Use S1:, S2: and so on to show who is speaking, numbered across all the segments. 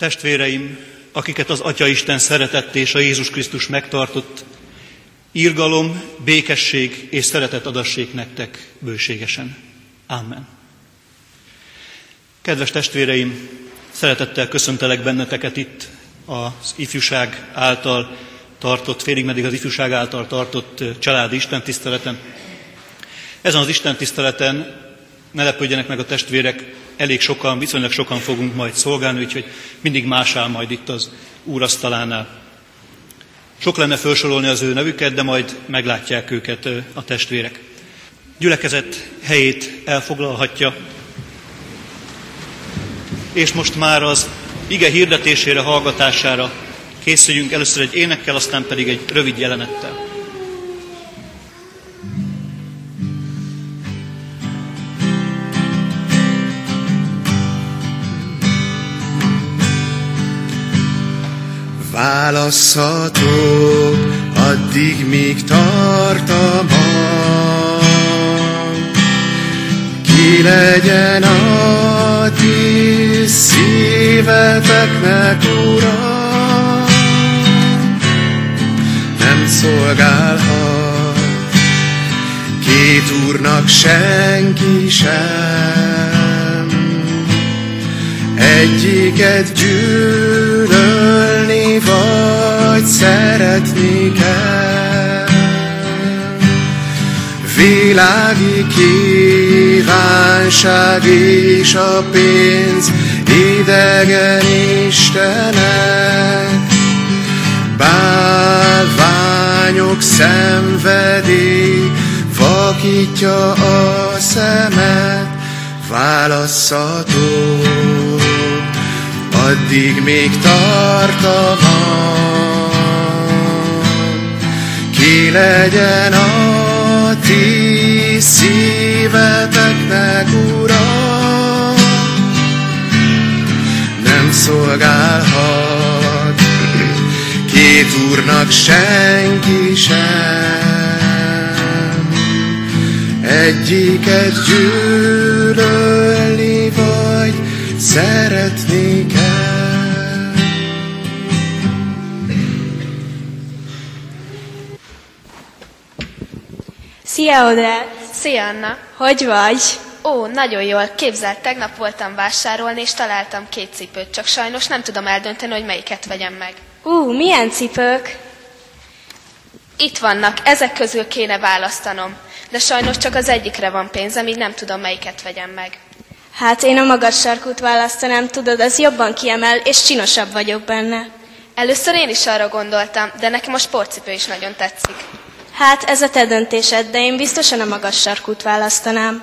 S1: Testvéreim, akiket az Atya Isten szeretett és a Jézus Krisztus megtartott, írgalom, békesség és szeretet adassék nektek bőségesen. Amen. Kedves testvéreim, szeretettel köszöntelek benneteket itt az ifjúság által tartott, félig meddig az ifjúság által tartott családi istentiszteleten. Ezen az istentiszteleten ne lepődjenek meg a testvérek, elég sokan, viszonylag sokan fogunk majd szolgálni, úgyhogy mindig más áll majd itt az úrasztalánál. Sok lenne felsorolni az ő nevüket, de majd meglátják őket a testvérek. Gyülekezet helyét elfoglalhatja, és most már az ige hirdetésére, hallgatására készüljünk először egy énekkel, aztán pedig egy rövid jelenettel.
S2: Válasszatok addig, míg tart a mag. Ki legyen a ti szíveteknek, Uram, nem szolgálhat két úrnak senki sem. Egyiket gyűlölni vagy szeretni kell. Világi kívánság és a pénz idegen Istenek, bálványok szenvedély vakítja a szemet, válasszatok, addig még tart a van. Ki legyen a ti szíveteknek, Uram, nem szolgálhat két úrnak senki sem egyiket gyűlölni vagy szeretni kell.
S3: Szia, Ode!
S4: Szia, Anna!
S3: Hogy vagy?
S4: Ó, nagyon jól. Képzeld, tegnap voltam vásárolni, és találtam két cipőt, csak sajnos nem tudom eldönteni, hogy melyiket vegyem meg.
S3: Ú, milyen cipők?
S4: Itt vannak, ezek közül kéne választanom de sajnos csak az egyikre van pénzem, így nem tudom, melyiket vegyem meg.
S3: Hát én a magas sarkút választanám, tudod, az jobban kiemel, és csinosabb vagyok benne.
S4: Először én is arra gondoltam, de nekem a sportcipő is nagyon tetszik.
S3: Hát ez a te döntésed, de én biztosan a magas sarkút választanám.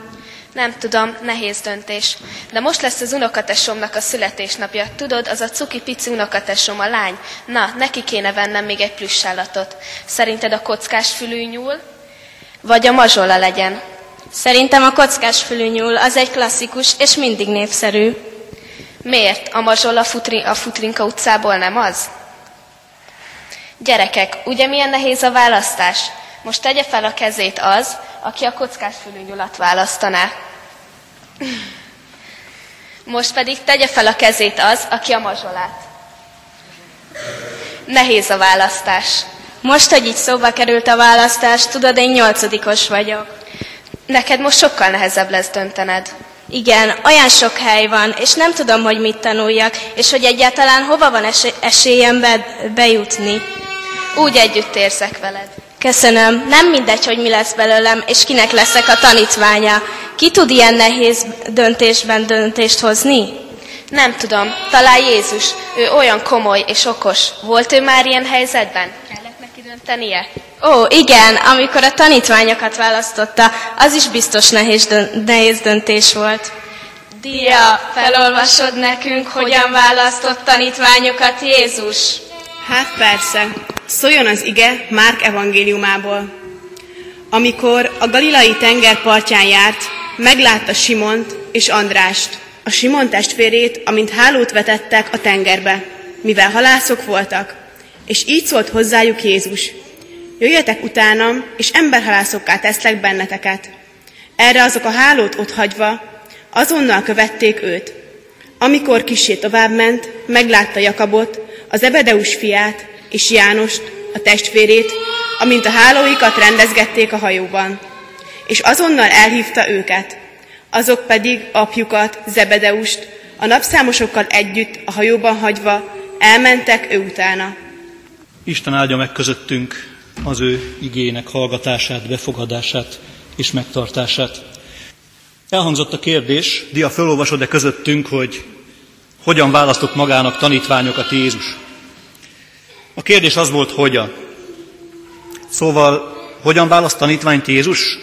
S4: Nem tudom, nehéz döntés. De most lesz az unokatesomnak a születésnapja. Tudod, az a cuki pici unokatesom, a lány. Na, neki kéne vennem még egy plüssállatot. Szerinted a kockás fülű nyúl? Vagy a mazsola legyen.
S3: Szerintem a kockás fülűnyúl az egy klasszikus és mindig népszerű.
S4: Miért? A mazsola futri, a Futrinka utcából nem az? Gyerekek, ugye milyen nehéz a választás? Most tegye fel a kezét az, aki a kockás fülűnyulat választaná. Most pedig tegye fel a kezét az, aki a mazsolát. Nehéz a választás.
S3: Most, hogy így szóba került a választás, tudod, én nyolcadikos vagyok.
S4: Neked most sokkal nehezebb lesz döntened.
S3: Igen, olyan sok hely van, és nem tudom, hogy mit tanuljak, és hogy egyáltalán hova van es- esélyem be- bejutni.
S4: Úgy együtt érzek veled.
S3: Köszönöm. Nem mindegy, hogy mi lesz belőlem, és kinek leszek a tanítványa. Ki tud ilyen nehéz döntésben döntést hozni?
S4: Nem tudom. Talán Jézus. Ő olyan komoly és okos. Volt ő már ilyen helyzetben? döntenie?
S3: Ó, igen, amikor a tanítványokat választotta, az is biztos nehéz, dönt, nehéz döntés volt.
S4: Dia, felolvasod nekünk, hogyan választott tanítványokat Jézus?
S5: Hát persze. Szóljon az ige Márk evangéliumából. Amikor a galilai tengerpartján járt, meglátta Simont és Andrást, a Simon testvérét, amint hálót vetettek a tengerbe, mivel halászok voltak. És így szólt hozzájuk Jézus. Jöjjetek utánam, és emberhalászokká teszlek benneteket. Erre azok a hálót hagyva azonnal követték őt. Amikor kisé tovább ment, meglátta Jakabot, az Ebedeus fiát és Jánost, a testvérét, amint a hálóikat rendezgették a hajóban. És azonnal elhívta őket, azok pedig apjukat, Zebedeust, a napszámosokkal együtt a hajóban hagyva elmentek ő utána.
S1: Isten áldja meg közöttünk az ő igének hallgatását, befogadását és megtartását. Elhangzott a kérdés, dia fölolvasod e közöttünk, hogy hogyan választott magának tanítványokat Jézus. A kérdés az volt, hogyan. Szóval, hogyan választ tanítványt Jézus?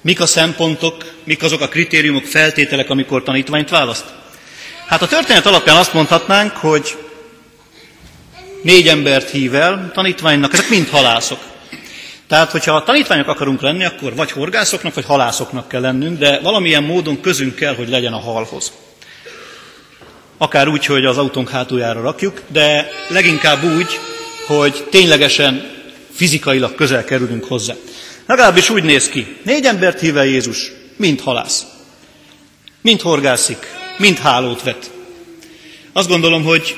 S1: Mik a szempontok, mik azok a kritériumok, feltételek, amikor tanítványt választ? Hát a történet alapján azt mondhatnánk, hogy négy embert hív el tanítványnak, ezek mind halászok. Tehát, hogyha a tanítványok akarunk lenni, akkor vagy horgászoknak, vagy halászoknak kell lennünk, de valamilyen módon közünk kell, hogy legyen a halhoz. Akár úgy, hogy az autónk hátuljára rakjuk, de leginkább úgy, hogy ténylegesen fizikailag közel kerülünk hozzá. Legalábbis úgy néz ki. Négy embert hív el Jézus, mind halász. Mind horgászik, mind hálót vet. Azt gondolom, hogy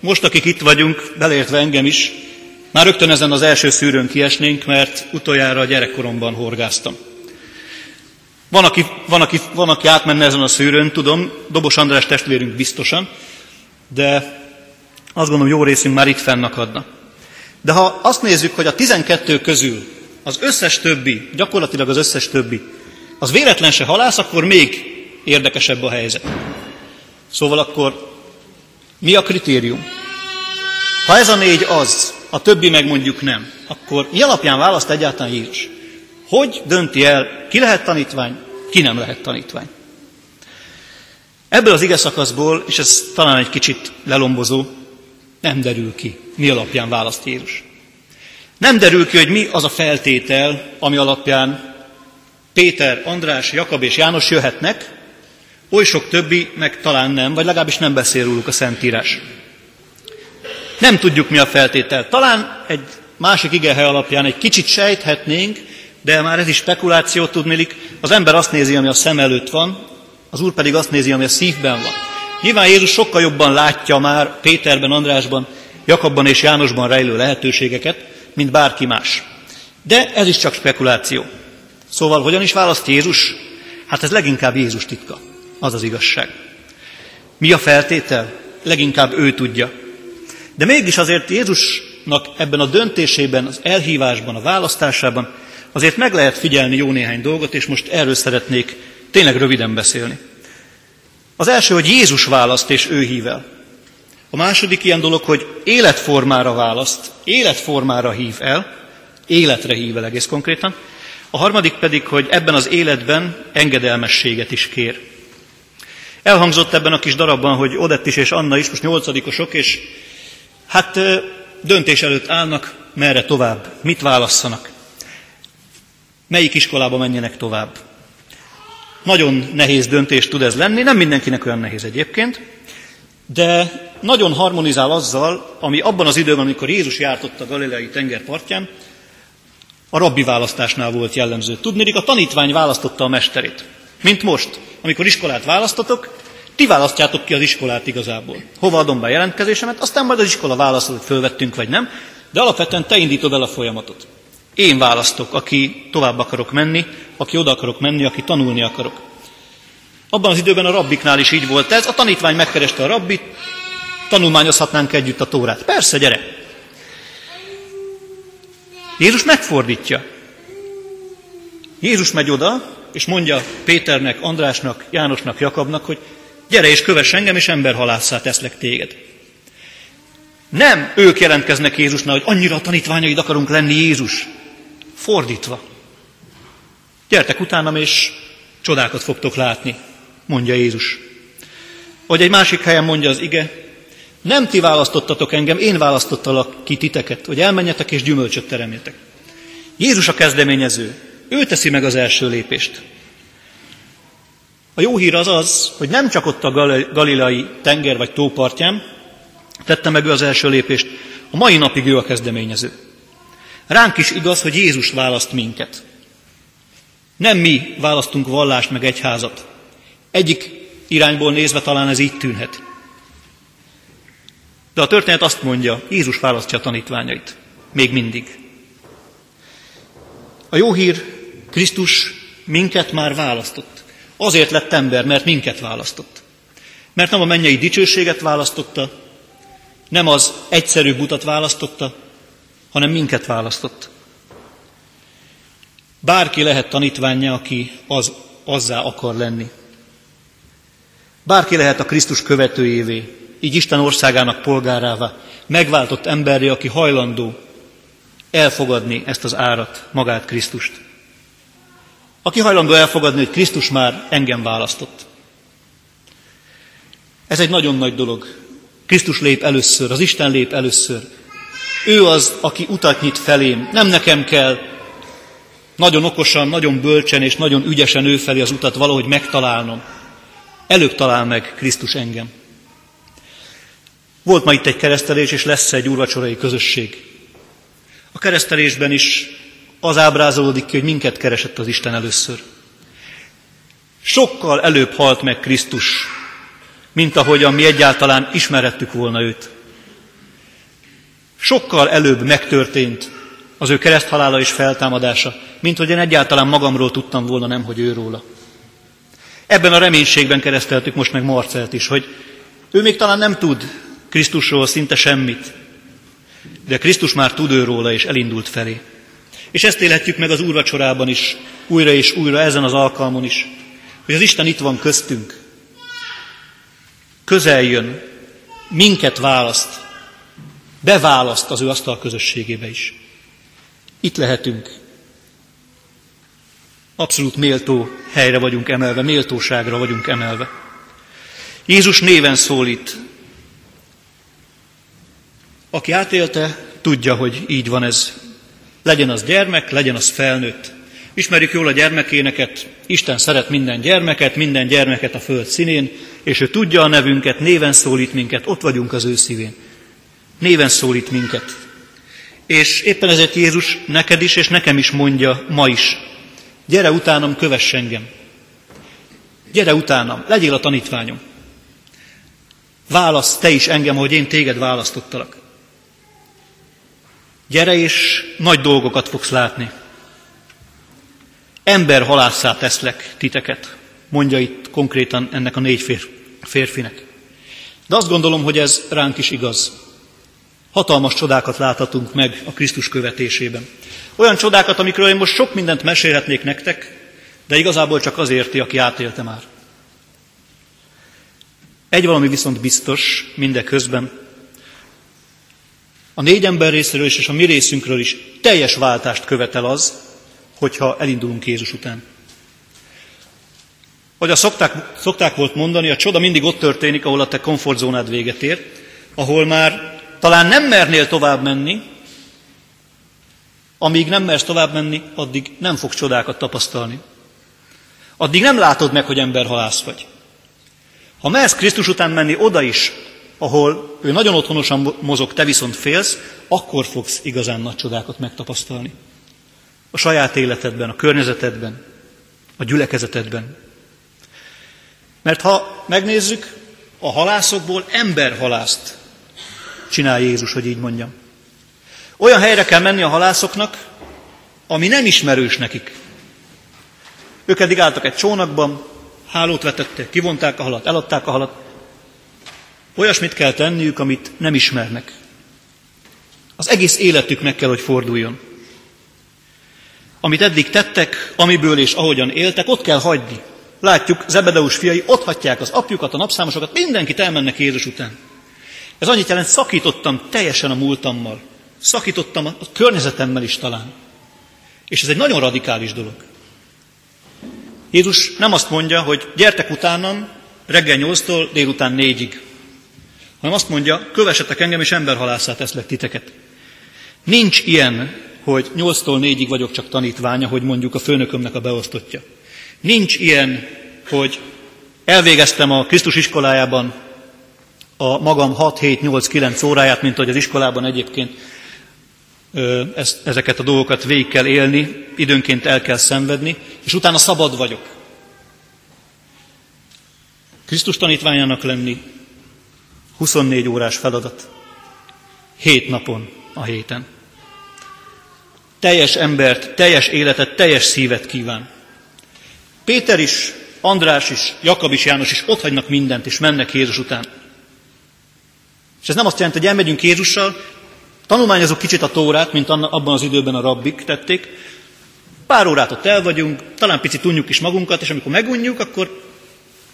S1: most, akik itt vagyunk, beleértve engem is, már rögtön ezen az első szűrőn kiesnénk, mert utoljára a gyerekkoromban horgáztam. Van aki, van, aki, van, aki átmenne ezen a szűrőn, tudom, Dobos András testvérünk biztosan, de azt gondolom, jó részünk már itt fennakadna. De ha azt nézzük, hogy a 12 közül az összes többi, gyakorlatilag az összes többi, az véletlen se halász, akkor még érdekesebb a helyzet. Szóval akkor mi a kritérium? Ha ez a négy az, a többi meg mondjuk nem, akkor mi alapján választ egyáltalán Jézus? Hogy dönti el, ki lehet tanítvány, ki nem lehet tanítvány? Ebből az ige szakaszból, és ez talán egy kicsit lelombozó, nem derül ki, mi alapján választ Jézus. Nem derül ki, hogy mi az a feltétel, ami alapján Péter, András, Jakab és János jöhetnek, oly sok többi meg talán nem, vagy legalábbis nem beszél róluk a Szentírás. Nem tudjuk, mi a feltétel. Talán egy másik igehely alapján egy kicsit sejthetnénk, de már ez is spekuláció tudnélik. Az ember azt nézi, ami a szem előtt van, az Úr pedig azt nézi, ami a szívben van. Nyilván Jézus sokkal jobban látja már Péterben, Andrásban, Jakabban és Jánosban rejlő lehetőségeket, mint bárki más. De ez is csak spekuláció. Szóval hogyan is választ Jézus? Hát ez leginkább Jézus titka. Az az igazság. Mi a feltétel? Leginkább ő tudja. De mégis azért Jézusnak ebben a döntésében, az elhívásban, a választásában azért meg lehet figyelni jó néhány dolgot, és most erről szeretnék tényleg röviden beszélni. Az első, hogy Jézus választ, és ő hív el. A második ilyen dolog, hogy életformára választ, életformára hív el, életre hív el egész konkrétan. A harmadik pedig, hogy ebben az életben engedelmességet is kér. Elhangzott ebben a kis darabban, hogy Odett is és Anna is most nyolcadikosok, és hát döntés előtt állnak, merre tovább, mit válasszanak, melyik iskolába menjenek tovább. Nagyon nehéz döntés tud ez lenni, nem mindenkinek olyan nehéz egyébként, de nagyon harmonizál azzal, ami abban az időben, amikor Jézus járt ott a galileai tenger partján, a rabbi választásnál volt jellemző. Tudni, a tanítvány választotta a mesterét. Mint most, amikor iskolát választotok, ti választjátok ki az iskolát igazából. Hova adom be a jelentkezésemet, aztán majd az iskola válaszol, hogy fölvettünk vagy nem, de alapvetően te indítod el a folyamatot. Én választok, aki tovább akarok menni, aki oda akarok menni, aki tanulni akarok. Abban az időben a rabbiknál is így volt ez, a tanítvány megkereste a rabbit, tanulmányozhatnánk együtt a tórát. Persze, gyere! Jézus megfordítja. Jézus megy oda, és mondja Péternek, Andrásnak, Jánosnak, Jakabnak, hogy gyere és kövess engem, és emberhalásszá teszlek téged. Nem ők jelentkeznek Jézusnál, hogy annyira a tanítványaid akarunk lenni Jézus. Fordítva. Gyertek utánam, és csodákat fogtok látni, mondja Jézus. Vagy egy másik helyen mondja az ige, nem ti választottatok engem, én választottalak ki titeket, hogy elmenjetek és gyümölcsöt teremjetek. Jézus a kezdeményező. Ő teszi meg az első lépést. A jó hír az az, hogy nem csak ott a galileai tenger vagy tópartján tette meg ő az első lépést, a mai napig ő a kezdeményező. Ránk is igaz, hogy Jézus választ minket. Nem mi választunk vallást meg egyházat. Egyik irányból nézve talán ez így tűnhet. De a történet azt mondja, Jézus választja a tanítványait. Még mindig. A jó hír, Krisztus minket már választott. Azért lett ember, mert minket választott. Mert nem a mennyei dicsőséget választotta, nem az egyszerű utat választotta, hanem minket választott. Bárki lehet tanítványa, aki az, azzá akar lenni. Bárki lehet a Krisztus követőjévé, így Isten országának polgárává, megváltott emberré, aki hajlandó elfogadni ezt az árat, magát Krisztust. Aki hajlandó elfogadni, hogy Krisztus már engem választott. Ez egy nagyon nagy dolog. Krisztus lép először, az Isten lép először. Ő az, aki utat nyit felém. Nem nekem kell nagyon okosan, nagyon bölcsen és nagyon ügyesen ő felé az utat valahogy megtalálnom. Előbb talál meg Krisztus engem. Volt ma itt egy keresztelés, és lesz egy úrvacsorai közösség. A keresztelésben is az ábrázolódik ki, hogy minket keresett az Isten először. Sokkal előbb halt meg Krisztus, mint ahogyan mi egyáltalán ismerettük volna őt. Sokkal előbb megtörtént az ő kereszthalála és feltámadása, mint hogy én egyáltalán magamról tudtam volna, nem hogy őróla. Ebben a reménységben kereszteltük most meg Marcelt is, hogy ő még talán nem tud Krisztusról szinte semmit, de Krisztus már tud őróla és elindult felé. És ezt élhetjük meg az úrvacsorában is, újra és újra, ezen az alkalmon is, hogy az Isten itt van köztünk, közel jön, minket választ, beválaszt az ő asztal közösségébe is. Itt lehetünk. Abszolút méltó helyre vagyunk emelve, méltóságra vagyunk emelve. Jézus néven szólít. Aki átélte, tudja, hogy így van ez. Legyen az gyermek, legyen az felnőtt. Ismerjük jól a gyermekéneket, Isten szeret minden gyermeket, minden gyermeket a föld színén, és ő tudja a nevünket, néven szólít minket, ott vagyunk az ő szívén. Néven szólít minket. És éppen ezért Jézus neked is, és nekem is mondja ma is, gyere utánam, kövess engem. Gyere utánam, legyél a tanítványom. Válasz te is engem, hogy én téged választottalak. Gyere és nagy dolgokat fogsz látni. Ember halásszá teszlek titeket, mondja itt konkrétan ennek a négy fér, férfinek. De azt gondolom, hogy ez ránk is igaz. Hatalmas csodákat láthatunk meg a Krisztus követésében. Olyan csodákat, amikről én most sok mindent mesélhetnék nektek, de igazából csak az érti, aki átélte már. Egy valami viszont biztos mindeközben. A négy ember részéről is, és a mi részünkről is teljes váltást követel az, hogyha elindulunk Jézus után. Hogy a szokták, szokták volt mondani, a csoda mindig ott történik, ahol a te komfortzónád véget ér, ahol már talán nem mernél tovább menni, amíg nem mersz tovább menni, addig nem fog csodákat tapasztalni. Addig nem látod meg, hogy ember halász vagy. Ha mersz Krisztus után menni oda is, ahol ő nagyon otthonosan mozog, te viszont félsz, akkor fogsz igazán nagy csodákat megtapasztalni. A saját életedben, a környezetedben, a gyülekezetedben. Mert ha megnézzük, a halászokból emberhalászt csinál Jézus, hogy így mondjam. Olyan helyre kell menni a halászoknak, ami nem ismerős nekik. Ők eddig álltak egy csónakban, hálót vetettek, kivonták a halat, eladták a halat. Olyasmit kell tenniük, amit nem ismernek. Az egész életük meg kell, hogy forduljon. Amit eddig tettek, amiből és ahogyan éltek, ott kell hagyni. Látjuk, Zebedeus fiai ott hagyják az apjukat, a napszámosokat, mindenkit elmennek Jézus után. Ez annyit jelent, szakítottam teljesen a múltammal. Szakítottam a környezetemmel is talán. És ez egy nagyon radikális dolog. Jézus nem azt mondja, hogy gyertek utánam reggel nyolctól délután négyig, hanem azt mondja, kövessetek engem, és emberhalászát teszlek titeket. Nincs ilyen, hogy nyolctól négyig vagyok csak tanítványa, hogy mondjuk a főnökömnek a beosztottja. Nincs ilyen, hogy elvégeztem a Krisztus iskolájában a magam 6, 7, 8, 9 óráját, mint hogy az iskolában egyébként ezt, ezeket a dolgokat végig kell élni, időnként el kell szenvedni, és utána szabad vagyok. Krisztus tanítványának lenni 24 órás feladat. Hét napon a héten. Teljes embert, teljes életet, teljes szívet kíván. Péter is, András is, Jakab is, János is ott hagynak mindent, és mennek Jézus után. És ez nem azt jelenti, hogy elmegyünk Jézussal, tanulmányozunk kicsit a tórát, mint abban az időben a rabbik tették, pár órát ott el vagyunk, talán picit tudjuk is magunkat, és amikor megunjuk, akkor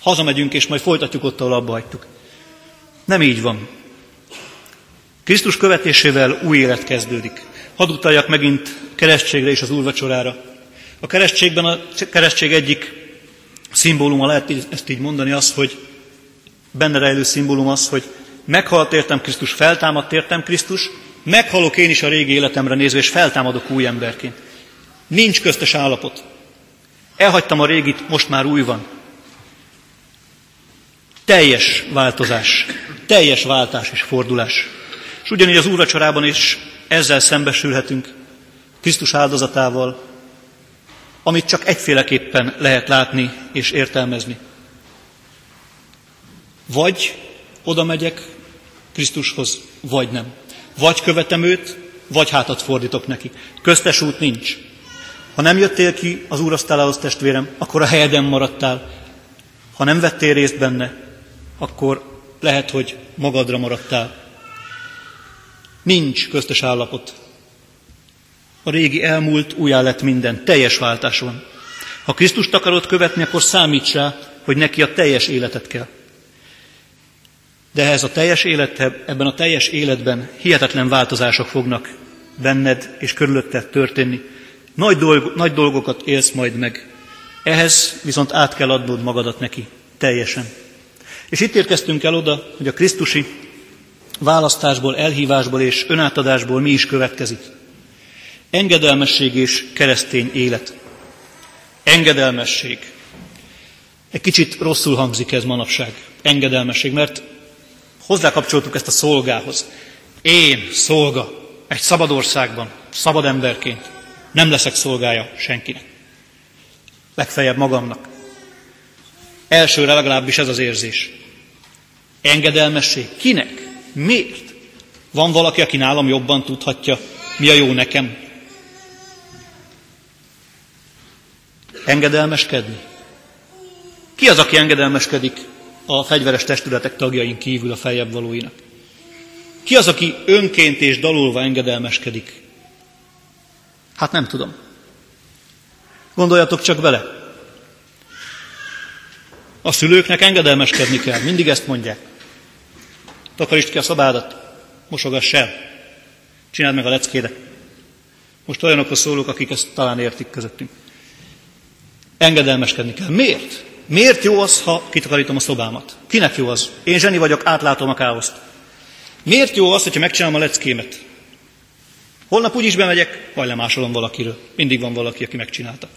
S1: hazamegyünk, és majd folytatjuk ott, ahol abba hagytuk. Nem így van. Krisztus követésével új élet kezdődik. Hadd utaljak megint keresztségre és az úrvacsorára. A keresztségben a keresztség egyik szimbóluma, lehet ezt így mondani, az, hogy benne rejlő szimbólum az, hogy meghalt értem Krisztus, feltámadt értem Krisztus, meghalok én is a régi életemre nézve, és feltámadok új emberként. Nincs köztes állapot. Elhagytam a régit, most már új van. Teljes változás, teljes váltás és fordulás. És ugyanígy az úrvacsorában is ezzel szembesülhetünk, Krisztus áldozatával, amit csak egyféleképpen lehet látni és értelmezni. Vagy oda megyek Krisztushoz, vagy nem. Vagy követem őt, vagy hátat fordítok neki. Köztes út nincs. Ha nem jöttél ki az úrasztalához, testvérem, akkor a helyeden maradtál. Ha nem vettél részt benne, akkor lehet, hogy magadra maradtál. Nincs köztes állapot. A régi elmúlt, újjá lett minden, teljes váltás van. Ha Krisztust akarod követni, akkor számíts rá, hogy neki a teljes életet kell. De ehhez a teljes élet, ebben a teljes életben hihetetlen változások fognak benned és körülötted történni. Nagy, dolg, nagy dolgokat élsz majd meg. Ehhez viszont át kell adnod magadat neki teljesen. És itt érkeztünk el oda, hogy a Krisztusi választásból, elhívásból és önátadásból mi is következik. Engedelmesség és keresztény élet. Engedelmesség. Egy kicsit rosszul hangzik ez manapság. Engedelmesség, mert hozzákapcsoltuk ezt a szolgához. Én, szolga, egy szabad országban, szabad emberként nem leszek szolgája senkinek. Legfeljebb magamnak. Elsőre legalábbis ez az érzés. Engedelmesség. Kinek? Miért? Van valaki, aki nálam jobban tudhatja, mi a jó nekem? Engedelmeskedni? Ki az, aki engedelmeskedik a fegyveres testületek tagjain kívül a feljebb valóinak? Ki az, aki önként és dalulva engedelmeskedik? Hát nem tudom. Gondoljatok csak bele. A szülőknek engedelmeskedni kell, mindig ezt mondják. Takarítsd ki a szobádat, mosogass el, csináld meg a leckédet. Most olyanokhoz szólok, akik ezt talán értik közöttünk. Engedelmeskedni kell. Miért? Miért jó az, ha kitakarítom a szobámat? Kinek jó az? Én zseni vagyok, átlátom a káoszt. Miért jó az, hogyha megcsinálom a leckémet? Holnap úgyis bemegyek, majd lemásolom valakiről. Mindig van valaki, aki megcsinálta.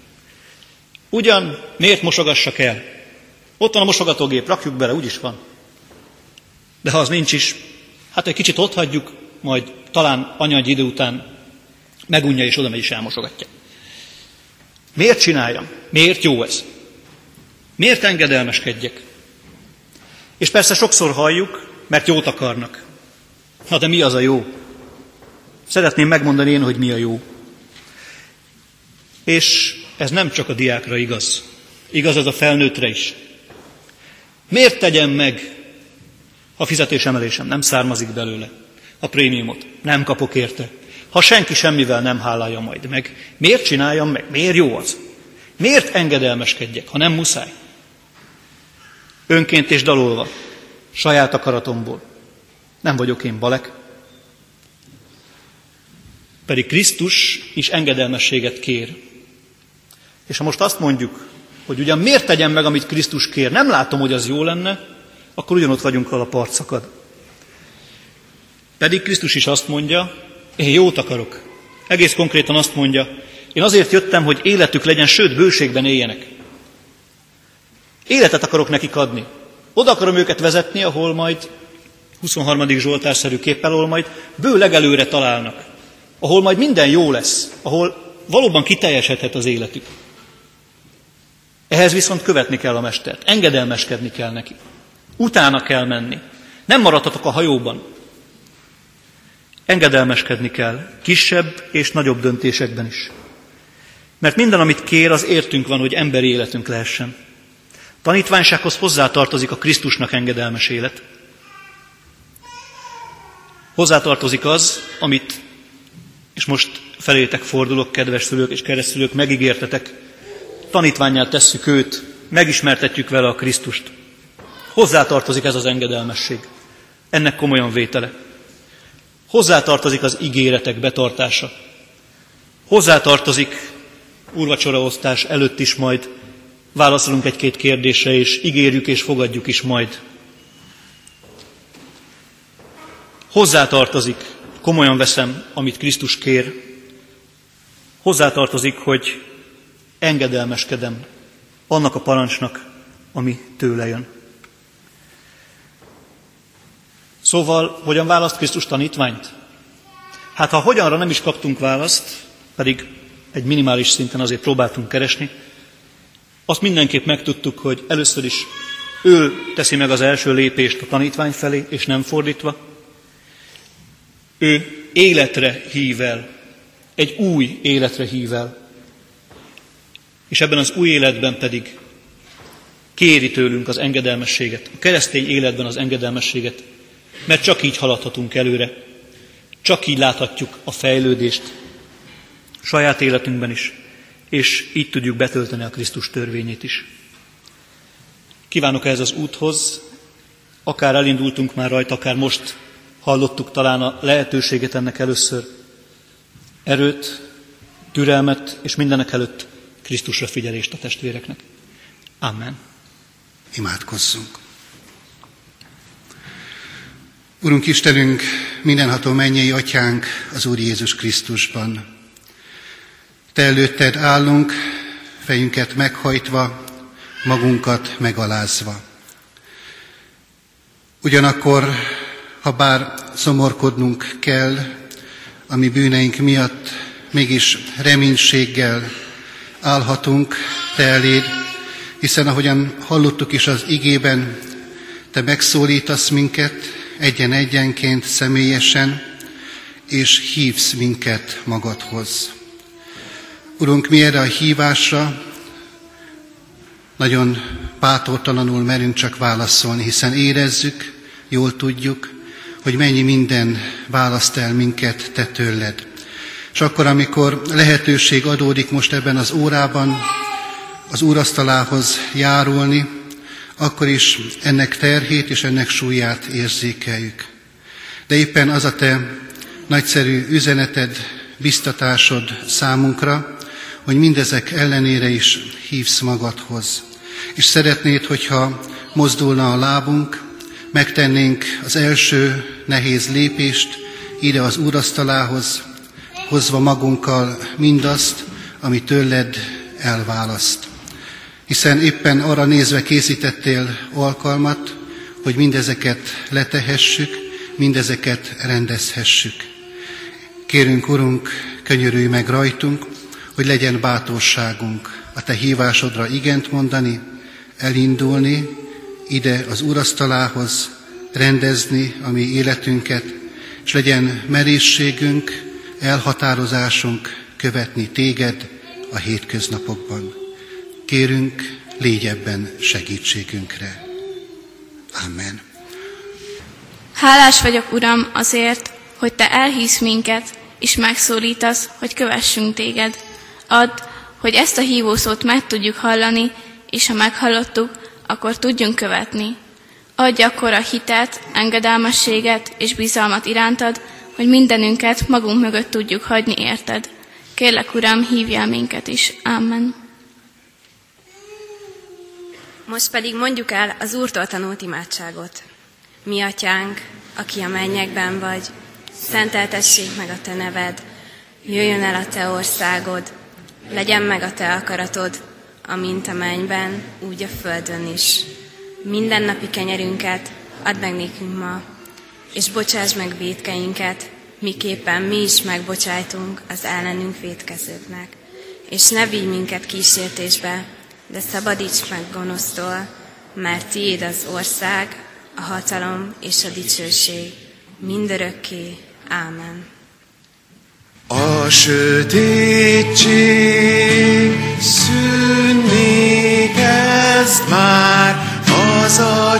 S1: Ugyan, miért mosogassak el? Ott van a mosogatógép, rakjuk bele, úgyis van. De ha az nincs is, hát egy kicsit ott hagyjuk, majd talán anya egy idő után megunja és oda megy is elmosogatja. Miért csináljam? Miért jó ez? Miért engedelmeskedjek? És persze sokszor halljuk, mert jót akarnak. Na de mi az a jó? Szeretném megmondani én, hogy mi a jó. És ez nem csak a diákra igaz. Igaz ez a felnőttre is. Miért tegyem meg, ha fizetésemelésem nem származik belőle? A prémiumot nem kapok érte. Ha senki semmivel nem hálálja majd meg, miért csináljam meg? Miért jó az? Miért engedelmeskedjek, ha nem muszáj? Önként és dalolva, saját akaratomból. Nem vagyok én balek, pedig Krisztus is engedelmességet kér. És ha most azt mondjuk, hogy ugyan miért tegyem meg, amit Krisztus kér, nem látom, hogy az jó lenne, akkor ugyanott vagyunk, ahol a part szakad. Pedig Krisztus is azt mondja, én jót akarok. Egész konkrétan azt mondja, én azért jöttem, hogy életük legyen, sőt, bőségben éljenek. Életet akarok nekik adni. Oda akarom őket vezetni, ahol majd 23. Zsoltárszerű képpel, ahol majd bő legelőre találnak ahol majd minden jó lesz, ahol valóban kiteljesedhet az életük. Ehhez viszont követni kell a mestert, engedelmeskedni kell neki. Utána kell menni. Nem maradhatok a hajóban. Engedelmeskedni kell, kisebb és nagyobb döntésekben is. Mert minden, amit kér, az értünk van, hogy emberi életünk lehessen. Tanítványsághoz hozzátartozik a Krisztusnak engedelmes élet. Hozzátartozik az, amit, és most felétek fordulok, kedves szülők és keresztülők, megígértetek, tanítványát tesszük őt, megismertetjük vele a Krisztust. Hozzátartozik ez az engedelmesség. Ennek komolyan vétele. Hozzátartozik az ígéretek betartása. Hozzátartozik úrvacsoraosztás előtt is majd válaszolunk egy-két kérdésre, és ígérjük és fogadjuk is majd. Hozzátartozik, komolyan veszem, amit Krisztus kér. Hozzátartozik, hogy engedelmeskedem annak a parancsnak, ami tőle jön. Szóval, hogyan választ Krisztus tanítványt? Hát ha hogyanra nem is kaptunk választ, pedig egy minimális szinten azért próbáltunk keresni, azt mindenképp megtudtuk, hogy először is ő teszi meg az első lépést a tanítvány felé, és nem fordítva. Ő életre hív el, egy új életre hív el, és ebben az új életben pedig kéri tőlünk az engedelmességet, a keresztény életben az engedelmességet, mert csak így haladhatunk előre, csak így láthatjuk a fejlődést saját életünkben is, és így tudjuk betölteni a Krisztus törvényét is. Kívánok ehhez az úthoz, akár elindultunk már rajta, akár most hallottuk talán a lehetőséget ennek először, erőt, türelmet, és mindenek előtt Krisztusra figyelést a testvéreknek. Amen.
S6: Imádkozzunk. Urunk Istenünk, mindenható mennyei atyánk az Úr Jézus Krisztusban. Te előtted állunk, fejünket meghajtva, magunkat megalázva. Ugyanakkor, ha bár szomorkodnunk kell, ami bűneink miatt mégis reménységgel állhatunk Te eléd, hiszen ahogyan hallottuk is az igében, Te megszólítasz minket egyen-egyenként személyesen, és hívsz minket magadhoz. Urunk, mi erre a hívásra nagyon bátortalanul merünk csak válaszolni, hiszen érezzük, jól tudjuk, hogy mennyi minden választ el minket te tőled. És akkor, amikor lehetőség adódik most ebben az órában az úrasztalához járulni, akkor is ennek terhét és ennek súlyát érzékeljük. De éppen az a te nagyszerű üzeneted, biztatásod számunkra, hogy mindezek ellenére is hívsz magadhoz. És szeretnéd, hogyha mozdulna a lábunk, megtennénk az első nehéz lépést ide az úrasztalához, hozva magunkkal mindazt, ami tőled elválaszt. Hiszen éppen arra nézve készítettél alkalmat, hogy mindezeket letehessük, mindezeket rendezhessük. Kérünk, Urunk, könyörülj meg rajtunk, hogy legyen bátorságunk a Te hívásodra igent mondani, elindulni ide az urasztalához, rendezni a mi életünket, és legyen merészségünk, elhatározásunk követni Téged a hétköznapokban. Kérünk, légy ebben segítségünkre. Amen.
S7: Hálás vagyok, Uram, azért, hogy Te elhisz minket, és megszólítasz, hogy kövessünk Téged. Add, hogy ezt a hívószót meg tudjuk hallani, és ha meghallottuk, akkor tudjunk követni. Adj akkor a hitet, engedelmességet és bizalmat irántad, hogy mindenünket magunk mögött tudjuk hagyni érted. Kérlek, Uram, hívjál minket is. Amen.
S8: Most pedig mondjuk el az Úrtól tanult imádságot. Mi atyánk, aki a mennyekben vagy, szenteltessék meg a te neved, jöjjön el a te országod, legyen meg a te akaratod, amint a mennyben, úgy a földön is. Minden napi kenyerünket add meg nékünk ma, és bocsáss meg védkeinket, miképpen mi is megbocsájtunk az ellenünk védkezőknek. És ne vigy minket kísértésbe, de szabadíts meg gonosztól, mert tiéd az ország, a hatalom és a dicsőség, mindörökké. Ámen.
S2: A sötétség szűnni kezd már, az a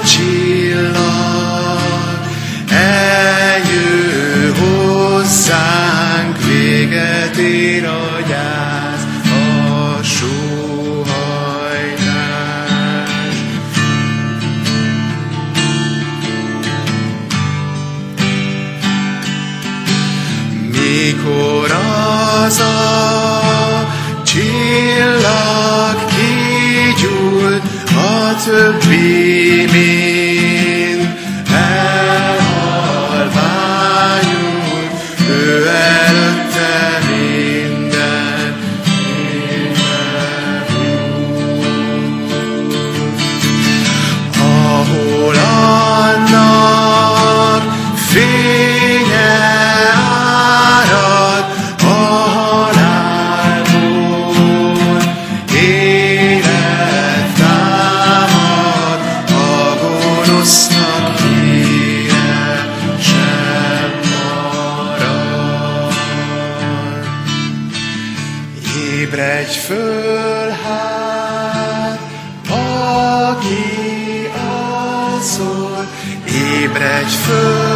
S2: a többi Ébredj föl, hát, aki alszol, ébredj föl,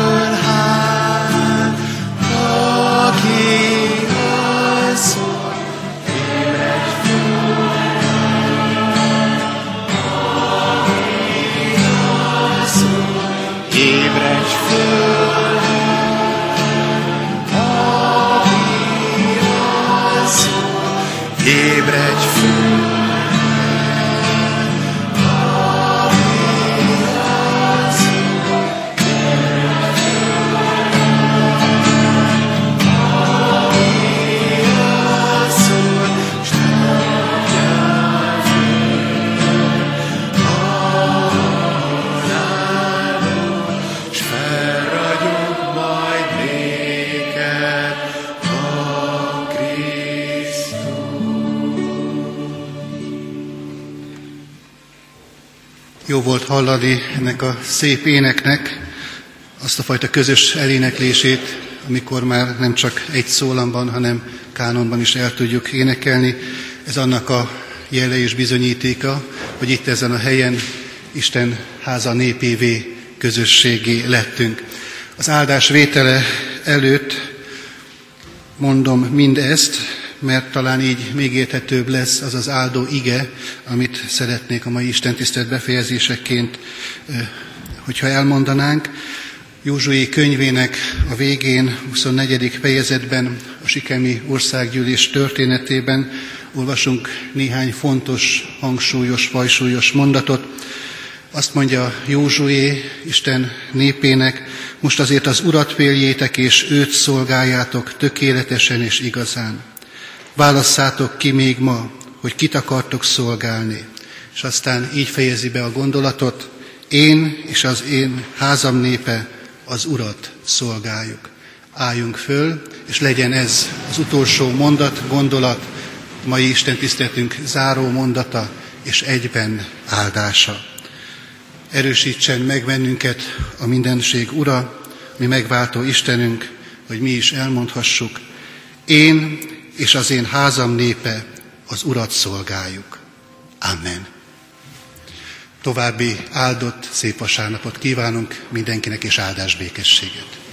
S6: Jó volt hallani ennek a szép éneknek azt a fajta közös eléneklését, amikor már nem csak egy szólamban, hanem kánonban is el tudjuk énekelni. Ez annak a jele és bizonyítéka, hogy itt ezen a helyen Isten háza népévé, közösségé lettünk. Az áldás vétele előtt mondom mindezt, mert talán így még érthetőbb lesz az az áldó ige, amit szeretnék a mai Isten tisztelt befejezéseként, hogyha elmondanánk. Józsué könyvének a végén, 24. fejezetben, a Sikemi országgyűlés történetében olvasunk néhány fontos, hangsúlyos, fajsúlyos mondatot. Azt mondja Józsué, Isten népének, most azért az Urat féljétek, és őt szolgáljátok tökéletesen és igazán. Válasszátok ki még ma, hogy kit akartok szolgálni. És aztán így fejezi be a gondolatot, én és az én házam népe az Urat szolgáljuk. Álljunk föl, és legyen ez az utolsó mondat, gondolat, mai Isten tiszteletünk záró mondata, és egyben áldása. Erősítsen meg bennünket a mindenség Ura, mi megváltó Istenünk, hogy mi is elmondhassuk, én és az én házam népe az Urat szolgáljuk. Amen. További áldott, szép vasárnapot kívánunk mindenkinek, és áldás békességet.